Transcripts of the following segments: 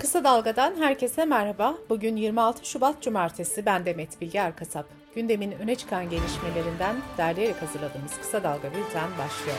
Kısa Dalga'dan herkese merhaba. Bugün 26 Şubat Cumartesi. Ben Demet Bilge Erkasap. Gündemin öne çıkan gelişmelerinden derleyerek hazırladığımız Kısa Dalga Bülten başlıyor.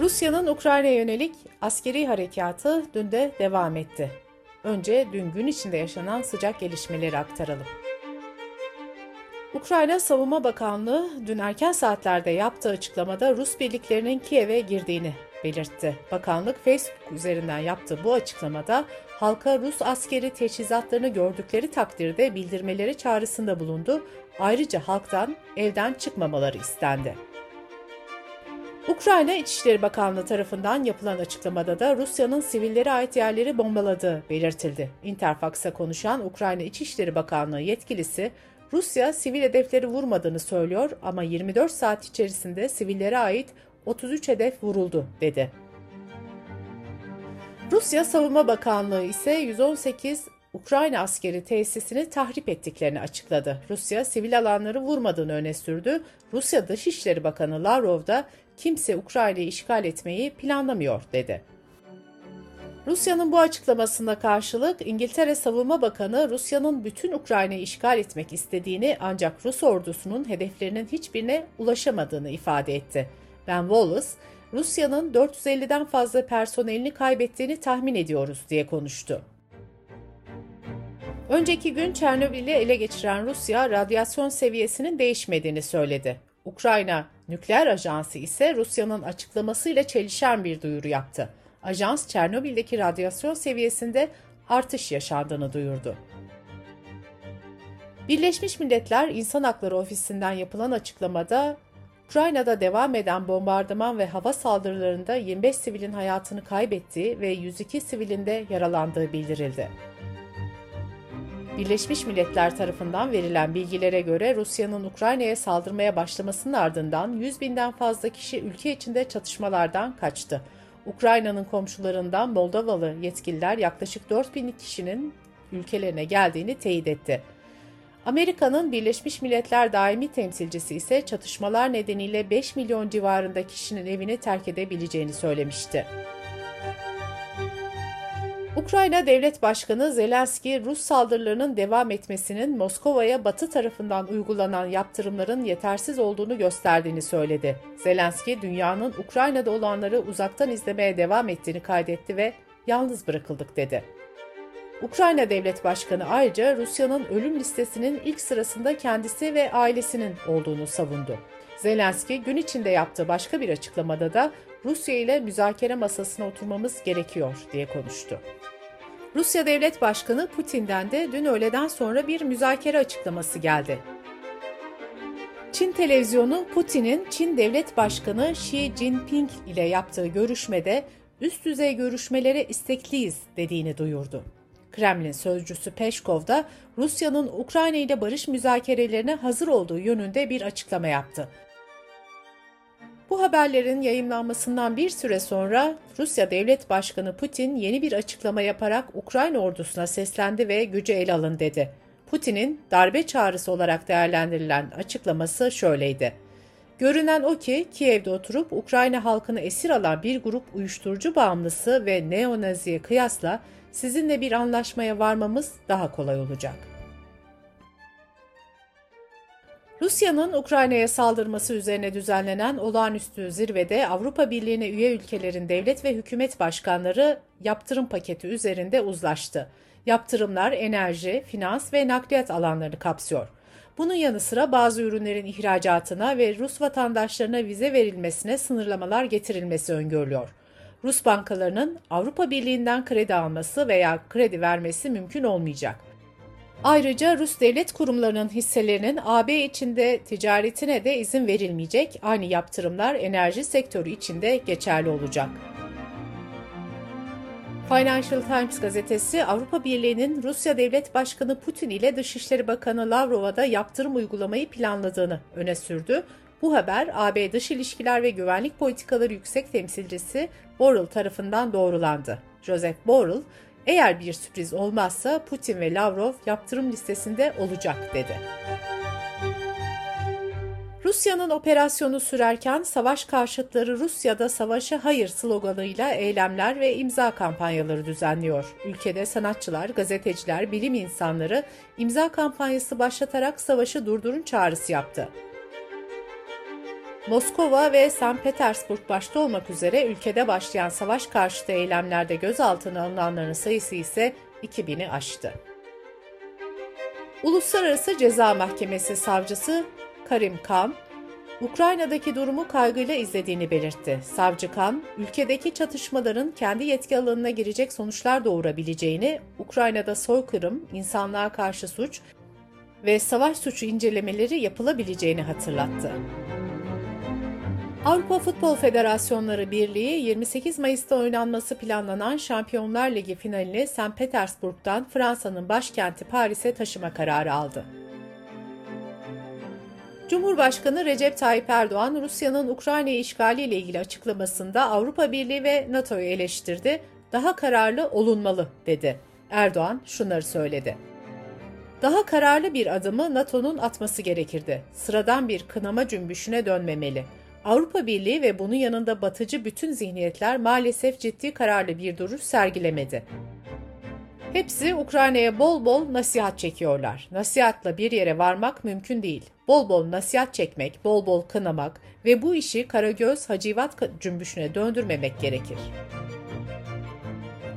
Rusya'nın Ukrayna'ya yönelik askeri harekatı dün de devam etti. Önce dün gün içinde yaşanan sıcak gelişmeleri aktaralım. Ukrayna Savunma Bakanlığı dün erken saatlerde yaptığı açıklamada Rus birliklerinin Kiev'e girdiğini belirtti. Bakanlık Facebook üzerinden yaptığı bu açıklamada halka Rus askeri teçhizatlarını gördükleri takdirde bildirmeleri çağrısında bulundu. Ayrıca halktan evden çıkmamaları istendi. Ukrayna İçişleri Bakanlığı tarafından yapılan açıklamada da Rusya'nın sivillere ait yerleri bombaladığı belirtildi. Interfax'a konuşan Ukrayna İçişleri Bakanlığı yetkilisi Rusya sivil hedefleri vurmadığını söylüyor ama 24 saat içerisinde sivillere ait 33 hedef vuruldu dedi. Rusya Savunma Bakanlığı ise 118 Ukrayna askeri tesisini tahrip ettiklerini açıkladı. Rusya sivil alanları vurmadığını öne sürdü. Rusya Dışişleri Bakanı Lavrov da kimse Ukrayna'yı işgal etmeyi planlamıyor dedi. Rusya'nın bu açıklamasına karşılık İngiltere Savunma Bakanı Rusya'nın bütün Ukrayna'yı işgal etmek istediğini ancak Rus ordusunun hedeflerinin hiçbirine ulaşamadığını ifade etti. Ben Wallace, Rusya'nın 450'den fazla personelini kaybettiğini tahmin ediyoruz diye konuştu. Önceki gün Çernobil'i ele geçiren Rusya radyasyon seviyesinin değişmediğini söyledi. Ukrayna Nükleer Ajansı ise Rusya'nın açıklamasıyla çelişen bir duyuru yaptı. Ajans Çernobil'deki radyasyon seviyesinde artış yaşandığını duyurdu. Birleşmiş Milletler İnsan Hakları Ofisi'nden yapılan açıklamada Ukrayna'da devam eden bombardıman ve hava saldırılarında 25 sivilin hayatını kaybettiği ve 102 sivilin de yaralandığı bildirildi. Birleşmiş Milletler tarafından verilen bilgilere göre Rusya'nın Ukrayna'ya saldırmaya başlamasının ardından 100 binden fazla kişi ülke içinde çatışmalardan kaçtı. Ukrayna'nın komşularından Moldovalı yetkililer yaklaşık 4 bin kişinin ülkelerine geldiğini teyit etti. Amerika'nın Birleşmiş Milletler daimi temsilcisi ise çatışmalar nedeniyle 5 milyon civarında kişinin evini terk edebileceğini söylemişti. Ukrayna Devlet Başkanı Zelenski, Rus saldırılarının devam etmesinin Moskova'ya Batı tarafından uygulanan yaptırımların yetersiz olduğunu gösterdiğini söyledi. Zelenski, dünyanın Ukrayna'da olanları uzaktan izlemeye devam ettiğini kaydetti ve yalnız bırakıldık dedi. Ukrayna Devlet Başkanı ayrıca Rusya'nın ölüm listesinin ilk sırasında kendisi ve ailesinin olduğunu savundu. Zelenski gün içinde yaptığı başka bir açıklamada da Rusya ile müzakere masasına oturmamız gerekiyor diye konuştu. Rusya Devlet Başkanı Putin'den de dün öğleden sonra bir müzakere açıklaması geldi. Çin televizyonu Putin'in Çin Devlet Başkanı Xi Jinping ile yaptığı görüşmede üst düzey görüşmelere istekliyiz dediğini duyurdu. Kremlin sözcüsü Peşkov da Rusya'nın Ukrayna ile barış müzakerelerine hazır olduğu yönünde bir açıklama yaptı. Bu haberlerin yayımlanmasından bir süre sonra Rusya Devlet Başkanı Putin yeni bir açıklama yaparak Ukrayna ordusuna seslendi ve gücü ele alın dedi. Putin'in darbe çağrısı olarak değerlendirilen açıklaması şöyleydi. Görünen o ki Kiev'de oturup Ukrayna halkını esir alan bir grup uyuşturucu bağımlısı ve neonaziye kıyasla sizinle bir anlaşmaya varmamız daha kolay olacak.'' Rusya'nın Ukrayna'ya saldırması üzerine düzenlenen olağanüstü zirvede Avrupa Birliği'ne üye ülkelerin devlet ve hükümet başkanları yaptırım paketi üzerinde uzlaştı. Yaptırımlar enerji, finans ve nakliyat alanlarını kapsıyor. Bunun yanı sıra bazı ürünlerin ihracatına ve Rus vatandaşlarına vize verilmesine sınırlamalar getirilmesi öngörülüyor. Rus bankalarının Avrupa Birliği'nden kredi alması veya kredi vermesi mümkün olmayacak. Ayrıca Rus devlet kurumlarının hisselerinin AB içinde ticaretine de izin verilmeyecek. Aynı yaptırımlar enerji sektörü içinde geçerli olacak. Financial Times gazetesi Avrupa Birliği'nin Rusya Devlet Başkanı Putin ile Dışişleri Bakanı Lavrov'a da yaptırım uygulamayı planladığını öne sürdü. Bu haber AB Dış İlişkiler ve Güvenlik Politikaları Yüksek Temsilcisi Borrell tarafından doğrulandı. Joseph Borrell, eğer bir sürpriz olmazsa Putin ve Lavrov yaptırım listesinde olacak dedi. Rusya'nın operasyonu sürerken savaş karşıtları Rusya'da savaşa hayır sloganıyla eylemler ve imza kampanyaları düzenliyor. Ülkede sanatçılar, gazeteciler, bilim insanları imza kampanyası başlatarak savaşı durdurun çağrısı yaptı. Moskova ve St. Petersburg başta olmak üzere ülkede başlayan savaş karşıtı eylemlerde gözaltına alınanların sayısı ise 2000'i aştı. Uluslararası Ceza Mahkemesi savcısı Karim Khan, Ukrayna'daki durumu kaygıyla izlediğini belirtti. Savcı Khan, ülkedeki çatışmaların kendi yetki alanına girecek sonuçlar doğurabileceğini, Ukrayna'da soykırım, insanlığa karşı suç ve savaş suçu incelemeleri yapılabileceğini hatırlattı. Avrupa Futbol Federasyonları Birliği 28 Mayıs'ta oynanması planlanan Şampiyonlar Ligi finalini St. Petersburg'dan Fransa'nın başkenti Paris'e taşıma kararı aldı. Cumhurbaşkanı Recep Tayyip Erdoğan, Rusya'nın Ukrayna'yı işgaliyle ilgili açıklamasında Avrupa Birliği ve NATO'yu eleştirdi, daha kararlı olunmalı dedi. Erdoğan şunları söyledi. Daha kararlı bir adımı NATO'nun atması gerekirdi. Sıradan bir kınama cümbüşüne dönmemeli. Avrupa Birliği ve bunun yanında batıcı bütün zihniyetler maalesef ciddi kararlı bir duruş sergilemedi. Hepsi Ukrayna'ya bol bol nasihat çekiyorlar. Nasihatla bir yere varmak mümkün değil. Bol bol nasihat çekmek, bol bol kınamak ve bu işi Karagöz Hacivat cümbüşüne döndürmemek gerekir.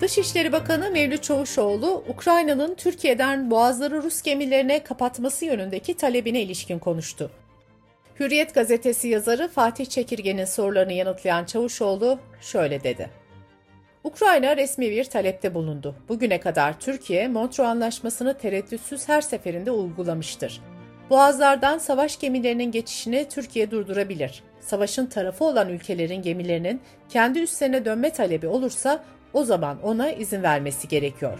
Dışişleri Bakanı Mevlüt Çavuşoğlu, Ukrayna'nın Türkiye'den boğazları Rus gemilerine kapatması yönündeki talebine ilişkin konuştu. Hürriyet gazetesi yazarı Fatih Çekirge'nin sorularını yanıtlayan Çavuşoğlu şöyle dedi. Ukrayna resmi bir talepte bulundu. Bugüne kadar Türkiye, Montreux Anlaşması'nı tereddütsüz her seferinde uygulamıştır. Boğazlardan savaş gemilerinin geçişini Türkiye durdurabilir. Savaşın tarafı olan ülkelerin gemilerinin kendi üstlerine dönme talebi olursa o zaman ona izin vermesi gerekiyor.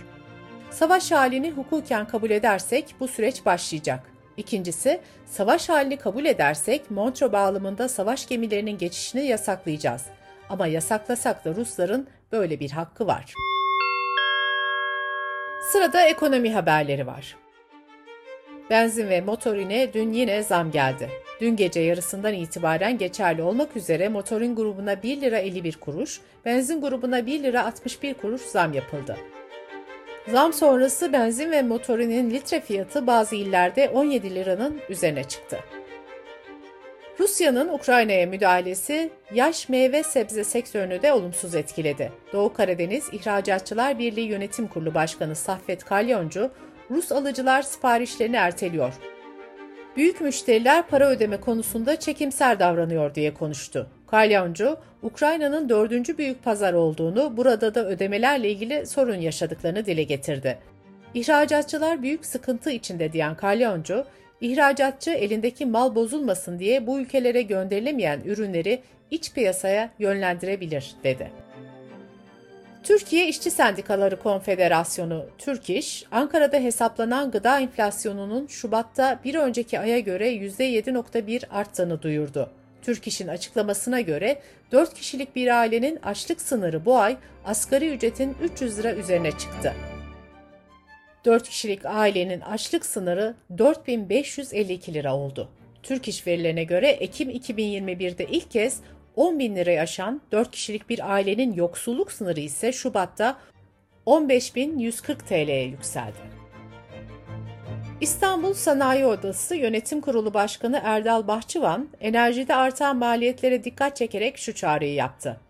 Savaş halini hukuken kabul edersek bu süreç başlayacak. İkincisi, savaş halini kabul edersek Montreux bağlamında savaş gemilerinin geçişini yasaklayacağız. Ama yasaklasak da Rusların böyle bir hakkı var. Sırada ekonomi haberleri var. Benzin ve motorine dün yine zam geldi. Dün gece yarısından itibaren geçerli olmak üzere motorin grubuna 1 lira 51 kuruş, benzin grubuna 1 lira 61 kuruş zam yapıldı. Zam sonrası benzin ve motorinin litre fiyatı bazı illerde 17 liranın üzerine çıktı. Rusya'nın Ukrayna'ya müdahalesi yaş meyve sebze sektörünü de olumsuz etkiledi. Doğu Karadeniz İhracatçılar Birliği Yönetim Kurulu Başkanı Saffet Kalyoncu, Rus alıcılar siparişlerini erteliyor. Büyük müşteriler para ödeme konusunda çekimser davranıyor diye konuştu. Kalyoncu, Ukrayna'nın dördüncü büyük pazar olduğunu, burada da ödemelerle ilgili sorun yaşadıklarını dile getirdi. İhracatçılar büyük sıkıntı içinde diyen Kalyoncu, İhracatçı elindeki mal bozulmasın diye bu ülkelere gönderilemeyen ürünleri iç piyasaya yönlendirebilir, dedi. Türkiye İşçi Sendikaları Konfederasyonu Türk İş, Ankara'da hesaplanan gıda enflasyonunun Şubat'ta bir önceki aya göre %7.1 arttığını duyurdu. Türk İş'in açıklamasına göre 4 kişilik bir ailenin açlık sınırı bu ay asgari ücretin 300 lira üzerine çıktı. 4 kişilik ailenin açlık sınırı 4552 lira oldu. Türk İş verilerine göre Ekim 2021'de ilk kez 10 bin lirayı aşan 4 kişilik bir ailenin yoksulluk sınırı ise Şubat'ta 15.140 TL'ye yükseldi. İstanbul Sanayi Odası Yönetim Kurulu Başkanı Erdal Bahçıvan, enerjide artan maliyetlere dikkat çekerek şu çağrıyı yaptı.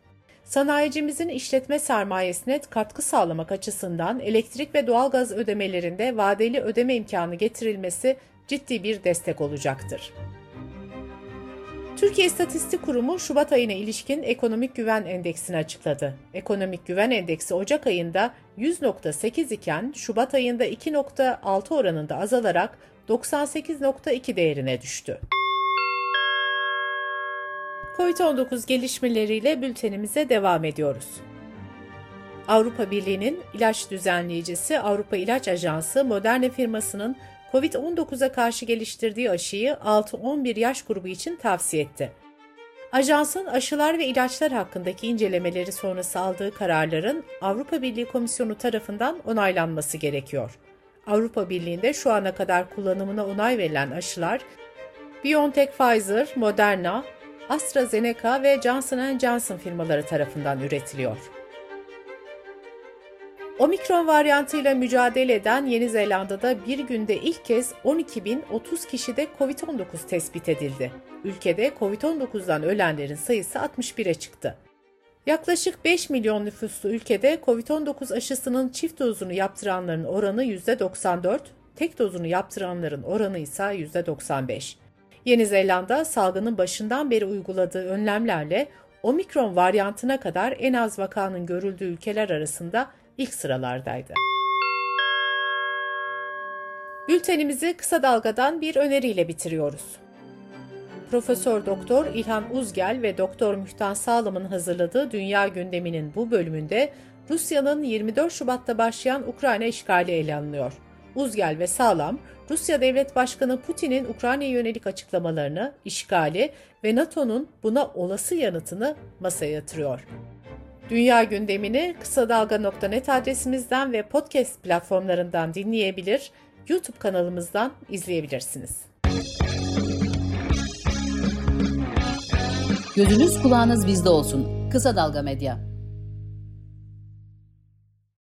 Sanayicimizin işletme sermayesine katkı sağlamak açısından elektrik ve doğalgaz ödemelerinde vadeli ödeme imkanı getirilmesi ciddi bir destek olacaktır. Türkiye İstatistik Kurumu Şubat ayına ilişkin ekonomik güven endeksini açıkladı. Ekonomik güven endeksi Ocak ayında 100.8 iken Şubat ayında 2.6 oranında azalarak 98.2 değerine düştü. Covid-19 gelişmeleriyle bültenimize devam ediyoruz. Avrupa Birliği'nin ilaç düzenleyicisi Avrupa İlaç Ajansı Moderna firmasının COVID-19'a karşı geliştirdiği aşıyı 6-11 yaş grubu için tavsiye etti. Ajansın aşılar ve ilaçlar hakkındaki incelemeleri sonrası aldığı kararların Avrupa Birliği Komisyonu tarafından onaylanması gerekiyor. Avrupa Birliği'nde şu ana kadar kullanımına onay verilen aşılar BioNTech Pfizer, Moderna, AstraZeneca ve Johnson Johnson firmaları tarafından üretiliyor. Omikron varyantıyla mücadele eden Yeni Zelanda'da bir günde ilk kez 12.030 kişide COVID-19 tespit edildi. Ülkede COVID-19'dan ölenlerin sayısı 61'e çıktı. Yaklaşık 5 milyon nüfuslu ülkede COVID-19 aşısının çift dozunu yaptıranların oranı %94, tek dozunu yaptıranların oranı ise %95. Yeni Zelanda salgının başından beri uyguladığı önlemlerle omikron varyantına kadar en az vakanın görüldüğü ülkeler arasında ilk sıralardaydı. Bültenimizi kısa dalgadan bir öneriyle bitiriyoruz. Profesör Doktor İlhan Uzgel ve Doktor Mühtan Sağlam'ın hazırladığı Dünya Gündemi'nin bu bölümünde Rusya'nın 24 Şubat'ta başlayan Ukrayna işgali ele alınıyor. Uzgel ve Sağlam, Rusya Devlet Başkanı Putin'in Ukrayna'ya yönelik açıklamalarını, işgali ve NATO'nun buna olası yanıtını masaya yatırıyor. Dünya gündemini kısa dalga.net adresimizden ve podcast platformlarından dinleyebilir, YouTube kanalımızdan izleyebilirsiniz. Gözünüz kulağınız bizde olsun. Kısa Dalga Medya.